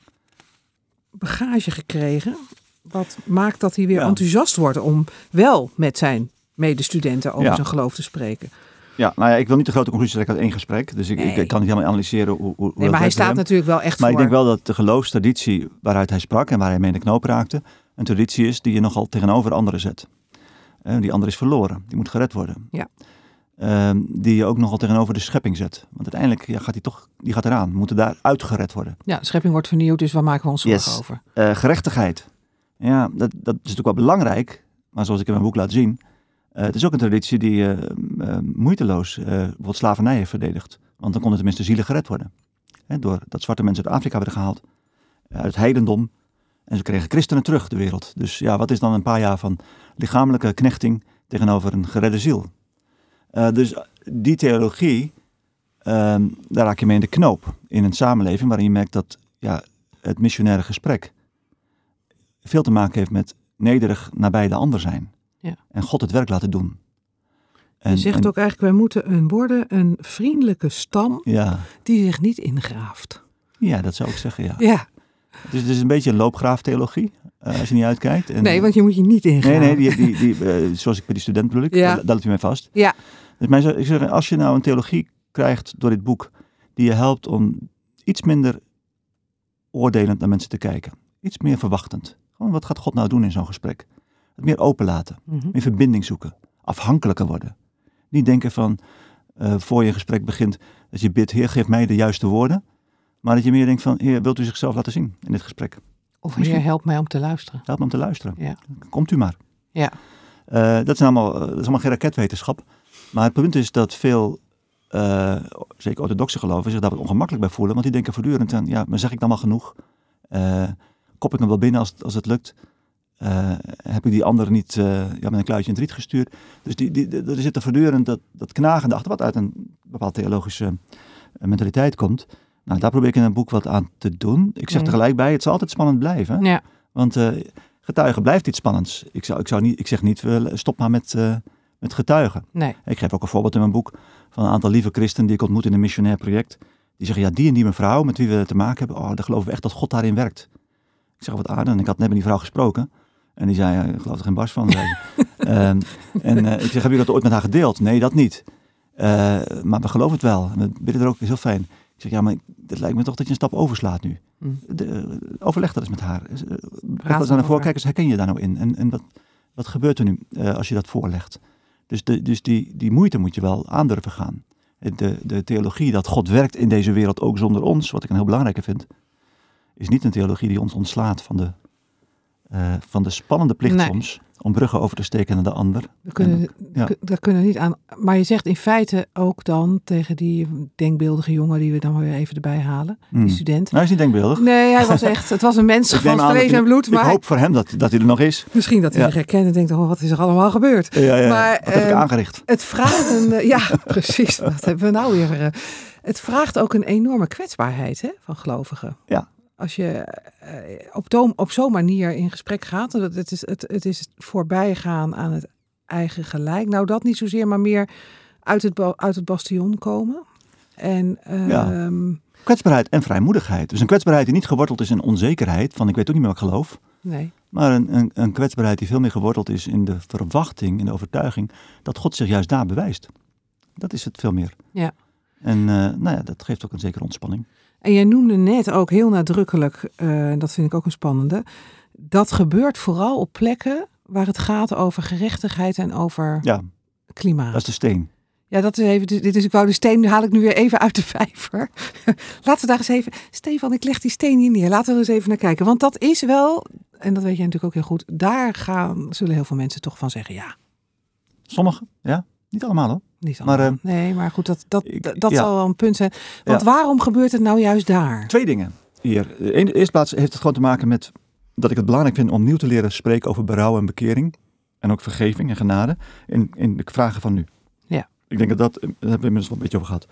bagage gekregen? Wat maakt dat hij weer Ja. enthousiast wordt om wel met zijn medestudenten over Ja. zijn geloof te spreken? Ja, nou ja, ik wil niet de grote conclusie trekken uit één gesprek. Dus ik, ik, Nee. ik kan niet helemaal analyseren hoe, hoe Nee, maar hij staat hem. natuurlijk wel echt Maar voor. ik denk wel dat de geloofstraditie waaruit hij sprak en waar hij mee in de knoop raakte, een traditie is die je nogal tegenover anderen zet. Eh, die ander is verloren, die moet gered worden. Ja. Ehm, die je ook nogal tegenover de schepping zet. Want uiteindelijk ja, gaat die toch, die gaat eraan. We moeten daar uitgered worden. Ja, de schepping wordt vernieuwd, dus waar maken we ons zorgen Yes. over? Eh, gerechtigheid. Ja, dat, dat is natuurlijk wel belangrijk. Maar zoals ik in mijn boek laat zien, eh, het is ook een traditie die eh, eh, moeiteloos bijvoorbeeld slavernij heeft verdedigd. Want dan konden tenminste zielen gered worden. Hè, doordat zwarte mensen uit Afrika werden gehaald. eh, Uit het heidendom. En ze kregen christenen terug, de wereld. Dus ja, wat is dan een paar jaar van lichamelijke knechting tegenover een geredde ziel? Dus die theologie, ehm, daar raak je mee in de knoop. In een samenleving waarin je merkt dat ja, het missionaire gesprek veel te maken heeft met nederig nabij de ander zijn. Ja. En God het werk laten doen. En, je zegt en- ook eigenlijk, wij moeten een worden een vriendelijke stam Ja, die zich niet ingraaft. ja, dat zou ik zeggen, ja. Ja, Dus het is een beetje een loopgraaftheologie, eh, als je niet uitkijkt. En, nee, want je moet je niet Nee, ingraven. nee, die, die, die, eh, zoals ik bij die student bedoel ik, Ja. daar, daar u mij vast. Ja. Dus mij zou, ik zeg, als je nou een theologie krijgt door dit boek, die je helpt om iets minder oordelend naar mensen te kijken. Iets meer verwachtend. Gewoon, wat gaat God nou doen in zo'n gesprek? Het meer openlaten. Mhm. meer verbinding zoeken, afhankelijker worden. Niet denken van, eh, voor je gesprek begint, dat je bidt, Heer, geef mij de juiste woorden. Maar dat je meer denkt van, Heer, wilt u zichzelf laten zien in dit gesprek? Of Misschien- Heer, help mij om te luisteren. Help me om te luisteren. Ja. Komt u maar. Ja. Eh, dat, is allemaal, eh, dat is allemaal geen raketwetenschap. Maar het punt is dat veel, zeker orthodoxe geloven, zich daar wat ongemakkelijk bij voelen. Want die denken voortdurend aan, ja, maar zeg ik dan wel genoeg? Eh, kop ik hem wel binnen als, als het lukt? Eh, heb ik die ander niet eh, ja, met een kluitje in het riet gestuurd? Dus die, die, er zit er voortdurend dat, dat knagende achter, wat uit een bepaalde theologische eh, mentaliteit komt. Nou, daar probeer ik in een boek wat aan te doen. Ik zeg Mm. tegelijk bij, het zal altijd spannend blijven. Ja. Want getuigen blijft iets spannends. Ik, zou, ik, zou niet, ik zeg niet, stop maar met, met getuigen. Nee. Ik geef ook een voorbeeld in mijn boek van een aantal lieve christenen die ik ontmoet in een missionair project. Die zeggen, ja, die en die mevrouw met wie we te maken hebben, oh, daar geloven we echt dat God daarin werkt. Ik zeg, wat aardig. En ik had net met die vrouw gesproken. En die zei, ik geloof er geen bars van. [laughs] Ehm, en eh, ik zeg, hebben jullie dat ooit met haar gedeeld? Nee, dat niet. Eh, maar we geloven het wel. En we bidden er ook, is heel fijn. Ik zeg, ja, maar het lijkt me toch dat je een stap overslaat nu. Mm. De, eh, overleg dat eens met haar. Eens aan de voor. erover. Kijk eens, herken je daar nou in? En, en wat, wat gebeurt er nu als je dat voorlegt? Dus, de, dus die, die moeite moet je wel aandurven gaan. De, de theologie dat God werkt in deze wereld ook zonder ons, wat ik een heel belangrijke vind, is niet een theologie die ons ontslaat van de, eh, van de spannende plicht Nee. soms om bruggen over te steken naar de ander. We kunnen, ja. daar kunnen we niet aan. Maar je zegt in feite ook dan tegen die denkbeeldige jongen die we dan weer even erbij halen, Hmm. die student. Nou, hij is niet denkbeeldig. Nee, hij [laughs] was echt, het was een mens Ik van vlees en bloed, Ik maar hoop voor hem dat, dat hij er nog is. misschien dat hij Ja. zich herkent en denkt, oh, wat is er allemaal gebeurd? Ja, ja. Maar, wat heb ik ehm, aangericht? Het vraagt een, [laughs] ja, precies, wat hebben we nou weer? eh, het vraagt ook een enorme kwetsbaarheid hè, van gelovigen. Ja. Als je eh, op, op zo'n manier in gesprek gaat, dat het is, het, het is voorbijgaan aan het eigen gelijk. Nou, dat niet zozeer, maar meer uit het, uit het bastion komen. En Ja. ehm, Kwetsbaarheid en vrijmoedigheid. Dus een kwetsbaarheid die niet geworteld is in onzekerheid, van ik weet ook niet meer wat ik geloof. nee, Maar een, een, een kwetsbaarheid die veel meer geworteld is in de verwachting, in de overtuiging, dat God zich juist daar bewijst. Dat is het veel meer. Ja. En eh, nou ja, dat geeft ook een zekere ontspanning. En jij noemde net ook heel nadrukkelijk, eh, dat vind ik ook een spannende, dat gebeurt vooral op plekken waar het gaat over gerechtigheid en over Ja, klimaat. dat is de steen. Ja, dat is even, dit is, ik wou de steen, haal ik nu weer even uit de vijver. [laughs] Laten we daar eens even, Stefan, ik leg die steen hier neer. Laten we er eens even naar kijken. Want dat is wel, en dat weet jij natuurlijk ook heel goed, daar gaan, zullen heel veel mensen toch van zeggen, ja, Sommigen, ja. Niet allemaal hoor. Niet Maar, allemaal. eh, nee, maar goed, dat, dat, ik- dat, dat ja. zal wel een punt zijn. Want Ja. waarom gebeurt het nou juist daar? Twee dingen hier. In de eerste plaats heeft het gewoon te maken met dat ik het belangrijk vind om nieuw te leren spreken over berouw en bekering. en ook vergeving en genade in, in de vragen van nu. Ja. Ik denk dat dat, daar hebben we inmiddels wel een beetje over gehad.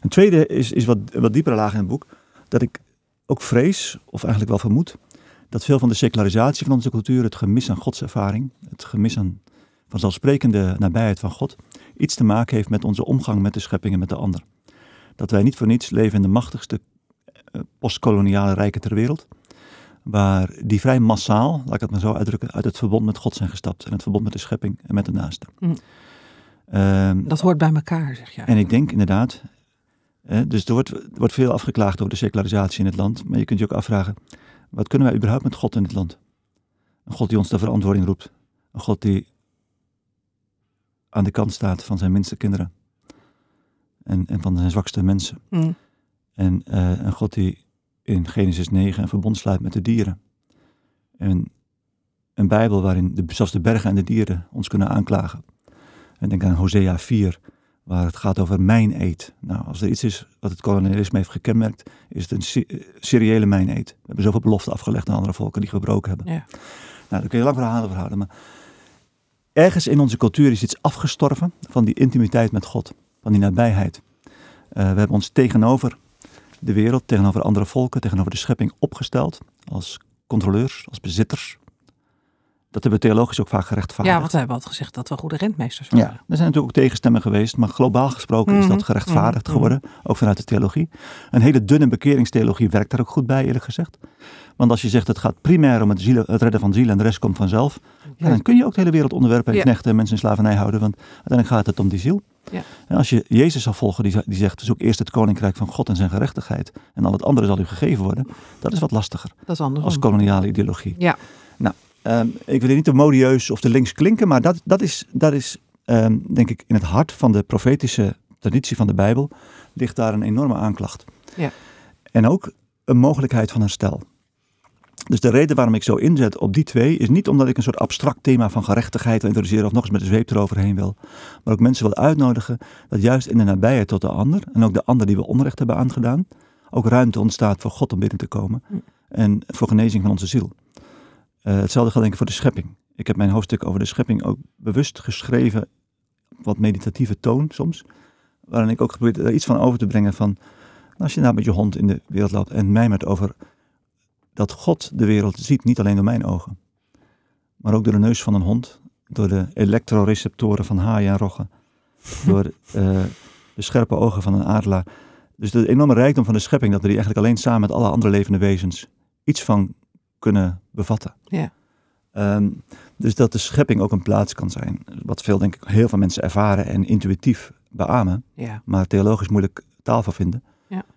Een tweede is, is wat, wat diepere laag in het boek, dat ik ook vrees, of eigenlijk wel vermoed, dat veel van de secularisatie van onze cultuur, het gemis aan godservaring, het gemis aan vanzelfsprekende nabijheid van God, iets te maken heeft met onze omgang met de schepping en met de ander. Dat wij niet voor niets leven in de machtigste eh, postkoloniale rijken ter wereld, waar die vrij massaal, laat ik het maar zo uitdrukken, uit het verbond met God zijn gestapt en het verbond met de schepping en met de naaste. Mm. Ehm, Dat hoort bij elkaar, zeg je. en ik denk inderdaad, dus er wordt, er wordt veel afgeklaagd over de secularisatie in het land, maar je kunt je ook afvragen, wat kunnen wij überhaupt met God in het land? Een God die ons de verantwoording roept. Een God die aan de kant staat van zijn minste kinderen. En, en van zijn zwakste mensen. Mm. En eh, een God die in Genesis 9 een verbond sluit met de dieren. En een Bijbel waarin de, zelfs de bergen en de dieren ons kunnen aanklagen. En denk aan Hosea 4, waar het gaat over mijn eet. Nou, als er iets is wat het kolonialisme heeft gekenmerkt, is het een eh, seriële mijn eet. We hebben zoveel beloften afgelegd aan andere volken die gebroken hebben. Ja. Nou, daar kun je lang verhalen over houden. Maar ergens in onze cultuur is iets afgestorven van die intimiteit met God. Van die nabijheid. Eh, we hebben ons tegenover de wereld, tegenover andere volken, tegenover de schepping opgesteld. Als controleurs, als bezitters. Dat hebben we theologisch ook vaak gerechtvaardigd. ja, want we hebben altijd gezegd dat we goede rentmeesters Ja, waren. er zijn natuurlijk ook tegenstemmen geweest, maar globaal gesproken is Mhm, dat gerechtvaardigd mhm, geworden, ook vanuit de theologie. Een hele dunne bekeringstheologie werkt daar ook goed bij, eerlijk gezegd. Want als je zegt het gaat primair om het, zielen, het redden van zielen en de rest komt vanzelf, ja, dan kun je ook de hele wereld onderwerpen en Ja. knechten en mensen in slavernij houden, want uiteindelijk gaat het om die ziel. Ja. En als je Jezus zal volgen, die, die zegt zoek eerst het koninkrijk van God en zijn gerechtigheid en al het andere zal u gegeven worden, dat is wat lastiger Dat is andersom. als koloniale ideologie. Ja. Ehm, ik wil hier niet te modieus of te links klinken, maar dat, dat is, dat is ehm, denk ik in het hart van de profetische traditie van de Bijbel, ligt daar een enorme aanklacht. Ja. En ook een mogelijkheid van herstel. Dus de reden waarom ik zo inzet op die twee is niet omdat ik een soort abstract thema van gerechtigheid wil introduceren of nog eens met de zweep eroverheen wil. Maar ook mensen wil uitnodigen dat juist in de nabijheid tot de ander en ook de ander die we onrecht hebben aangedaan, ook ruimte ontstaat voor God om binnen te komen Hm. en voor genezing van onze ziel. Eh, hetzelfde geldt denk ik voor de schepping. Ik heb mijn hoofdstuk over de schepping ook bewust geschreven, op wat meditatieve toon soms, waarin ik ook probeer er iets van over te brengen van, als je nou met je hond in de wereld loopt en mij met over dat God de wereld ziet, niet alleen door mijn ogen, maar ook door de neus van een hond, door de elektroreceptoren van haaien en roggen, [laughs] door eh, de scherpe ogen van een adelaar. Dus de enorme rijkdom van de schepping, dat we die eigenlijk alleen samen met alle andere levende wezens iets van kunnen bevatten. Ja. Ehm, dus dat de schepping ook een plaats kan zijn. Wat veel, denk ik, heel veel mensen ervaren en intuïtief beamen, Ja. maar theologisch moeilijk taal voor vinden.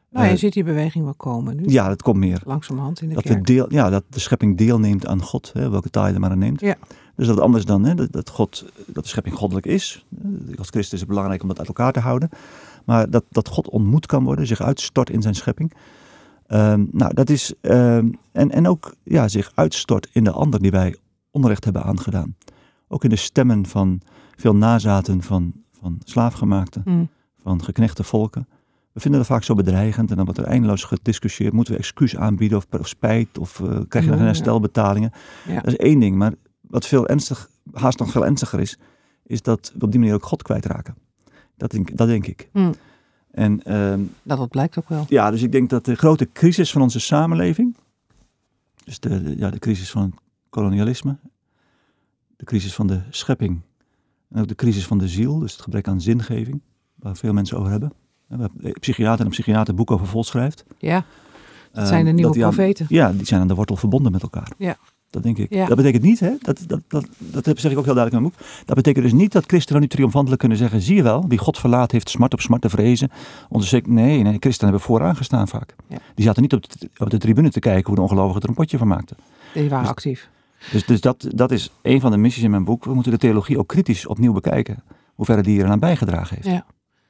Nou, je Eh, ziet die beweging wel komen nu. Ja, dat komt meer. Langzamerhand in de Dat, we kerk. deel, ja, dat de schepping deelneemt aan God, hè, welke taal je er maar aan neemt. Ja. Dus dat anders dan hè, dat, dat, God, dat de schepping goddelijk is. Eh, Als Christus is het belangrijk om dat uit elkaar te houden. Maar dat, dat God ontmoet kan worden, zich uitstort in zijn schepping. Ehm, nou, dat is. ehm, en, en ook ja, zich uitstort in de ander die wij onrecht hebben aangedaan. Ook in de stemmen van veel nazaten van, van slaafgemaakten Mm. van geknechte volken. We vinden dat vaak zo bedreigend en dan wordt er eindeloos gediscussieerd. Moeten we excuus aanbieden of, of spijt of eh, krijg je nog geen ja. herstelbetalingen? Ja. Dat is één ding, maar wat veel ernstig, haast nog veel ernstiger is, is dat we op die manier ook God kwijtraken. Dat denk, dat denk ik. Mm. En ehm, Nou, dat blijkt ook wel. ja, dus ik denk dat de grote crisis van onze samenleving, dus de, de- ja, de crisis van het kolonialisme, de crisis van de schepping en ook de crisis van de ziel, dus het gebrek aan zingeving, waar veel mensen over hebben. En waar psychiater en een psychiater een boek over volschrijft. Ja, dat Ehm, zijn de nieuwe die aan- profeten. ja, die zijn aan de wortel verbonden met elkaar. Ja. Dat denk ik. Ja. Dat betekent niet, hè, dat, dat, dat, dat zeg ik ook heel duidelijk in mijn boek. Dat betekent dus niet dat christenen nu triomfantelijk kunnen zeggen: zie je wel, wie God verlaat heeft smart op smart te vrezen. Onze nee, nee, christenen hebben vooraan gestaan vaak. Ja. Die zaten niet op de, op de tribune te kijken hoe de ongelovigen er een potje van maakten. Die waren Dus- actief. Dus, dus dat, dat is een van de missies in mijn boek. We moeten de theologie ook kritisch opnieuw bekijken. Hoe ver die er aan bijgedragen heeft. Ja.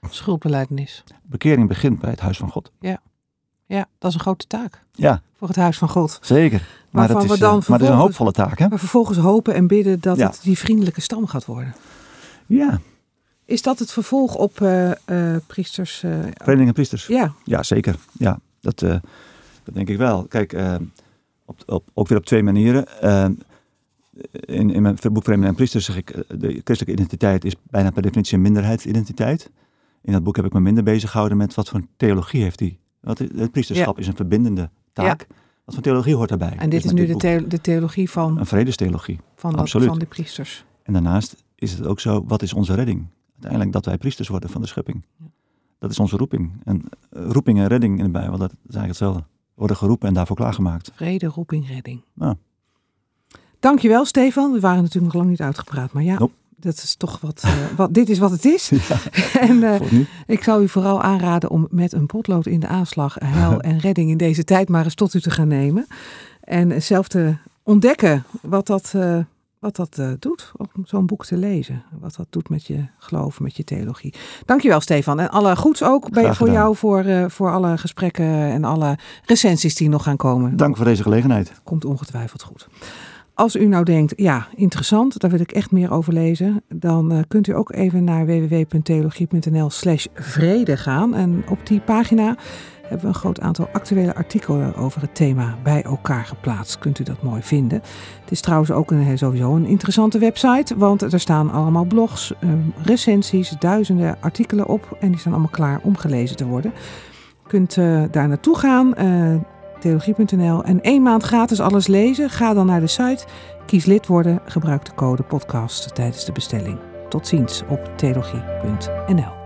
Schuldbeleidenis. Bekering begint bij het huis van God. Ja, dat is een grote taak Ja, voor het huis van God. zeker. Maar, Waarvan dat is, dan eh, maar dat is een hoopvolle taak, hè? Maar vervolgens hopen en bidden dat Ja. het die vriendelijke stam gaat worden. Ja, Is dat het vervolg op eh, eh, priesters? eh, vereniging en priesters. ja, Ja, zeker. Ja, dat, eh, dat denk ik wel. Kijk, eh, op, op, ook weer op twee manieren. Eh, in, in mijn boek Vreemden en Priesters zeg ik, eh, de christelijke identiteit is bijna per definitie een minderheidsidentiteit. In dat boek heb ik me minder bezig gehouden met wat voor theologie heeft die. Want het priesterschap is een verbindende taak. Wat voor theologie hoort daarbij? En dit is nu de, de, theologie van... Een vredestheologie, van, van de priesters. En daarnaast is het ook zo, wat is onze redding? Uiteindelijk dat wij priesters worden van de schepping. Dat is onze roeping. En uh, roeping en redding in de Bijbel, dat is eigenlijk hetzelfde. Worden geroepen en daarvoor klaargemaakt. Vrede, roeping, redding. Nou. Dankjewel Stefan. We waren natuurlijk nog lang niet uitgepraat, maar ja, dat is toch wat, uh, wat, dit is wat het is. [laughs] [laughs] en uh, ik zou u vooral aanraden om met een potlood in de aanslag hel [laughs] en redding in deze tijd maar eens tot u te gaan nemen. En zelf te ontdekken wat dat, uh, wat dat doet om zo'n boek te lezen. Wat dat doet met je geloof, met je theologie. Dankjewel Stefan. En alle goeds ook bij, voor jou voor, voor alle gesprekken en alle recensies die nog gaan komen. Dank voor deze gelegenheid. Komt ongetwijfeld goed. Als u nou denkt, ja, interessant, daar wil ik echt meer over lezen, dan uh, kunt u ook even naar www.theologie.nl slash vrede gaan. En op die pagina hebben we een groot aantal actuele artikelen over het thema bij elkaar geplaatst. Kunt u dat mooi vinden. Het is trouwens ook een, sowieso een interessante website, want er staan allemaal blogs, uh, recensies, duizenden artikelen op en die staan allemaal klaar om gelezen te worden. U kunt uh, daar naartoe gaan theologie.nl en één maand gratis alles lezen. Ga dan naar de site, kies lid worden, gebruik de code podcast tijdens de bestelling. Tot ziens op theologie.nl.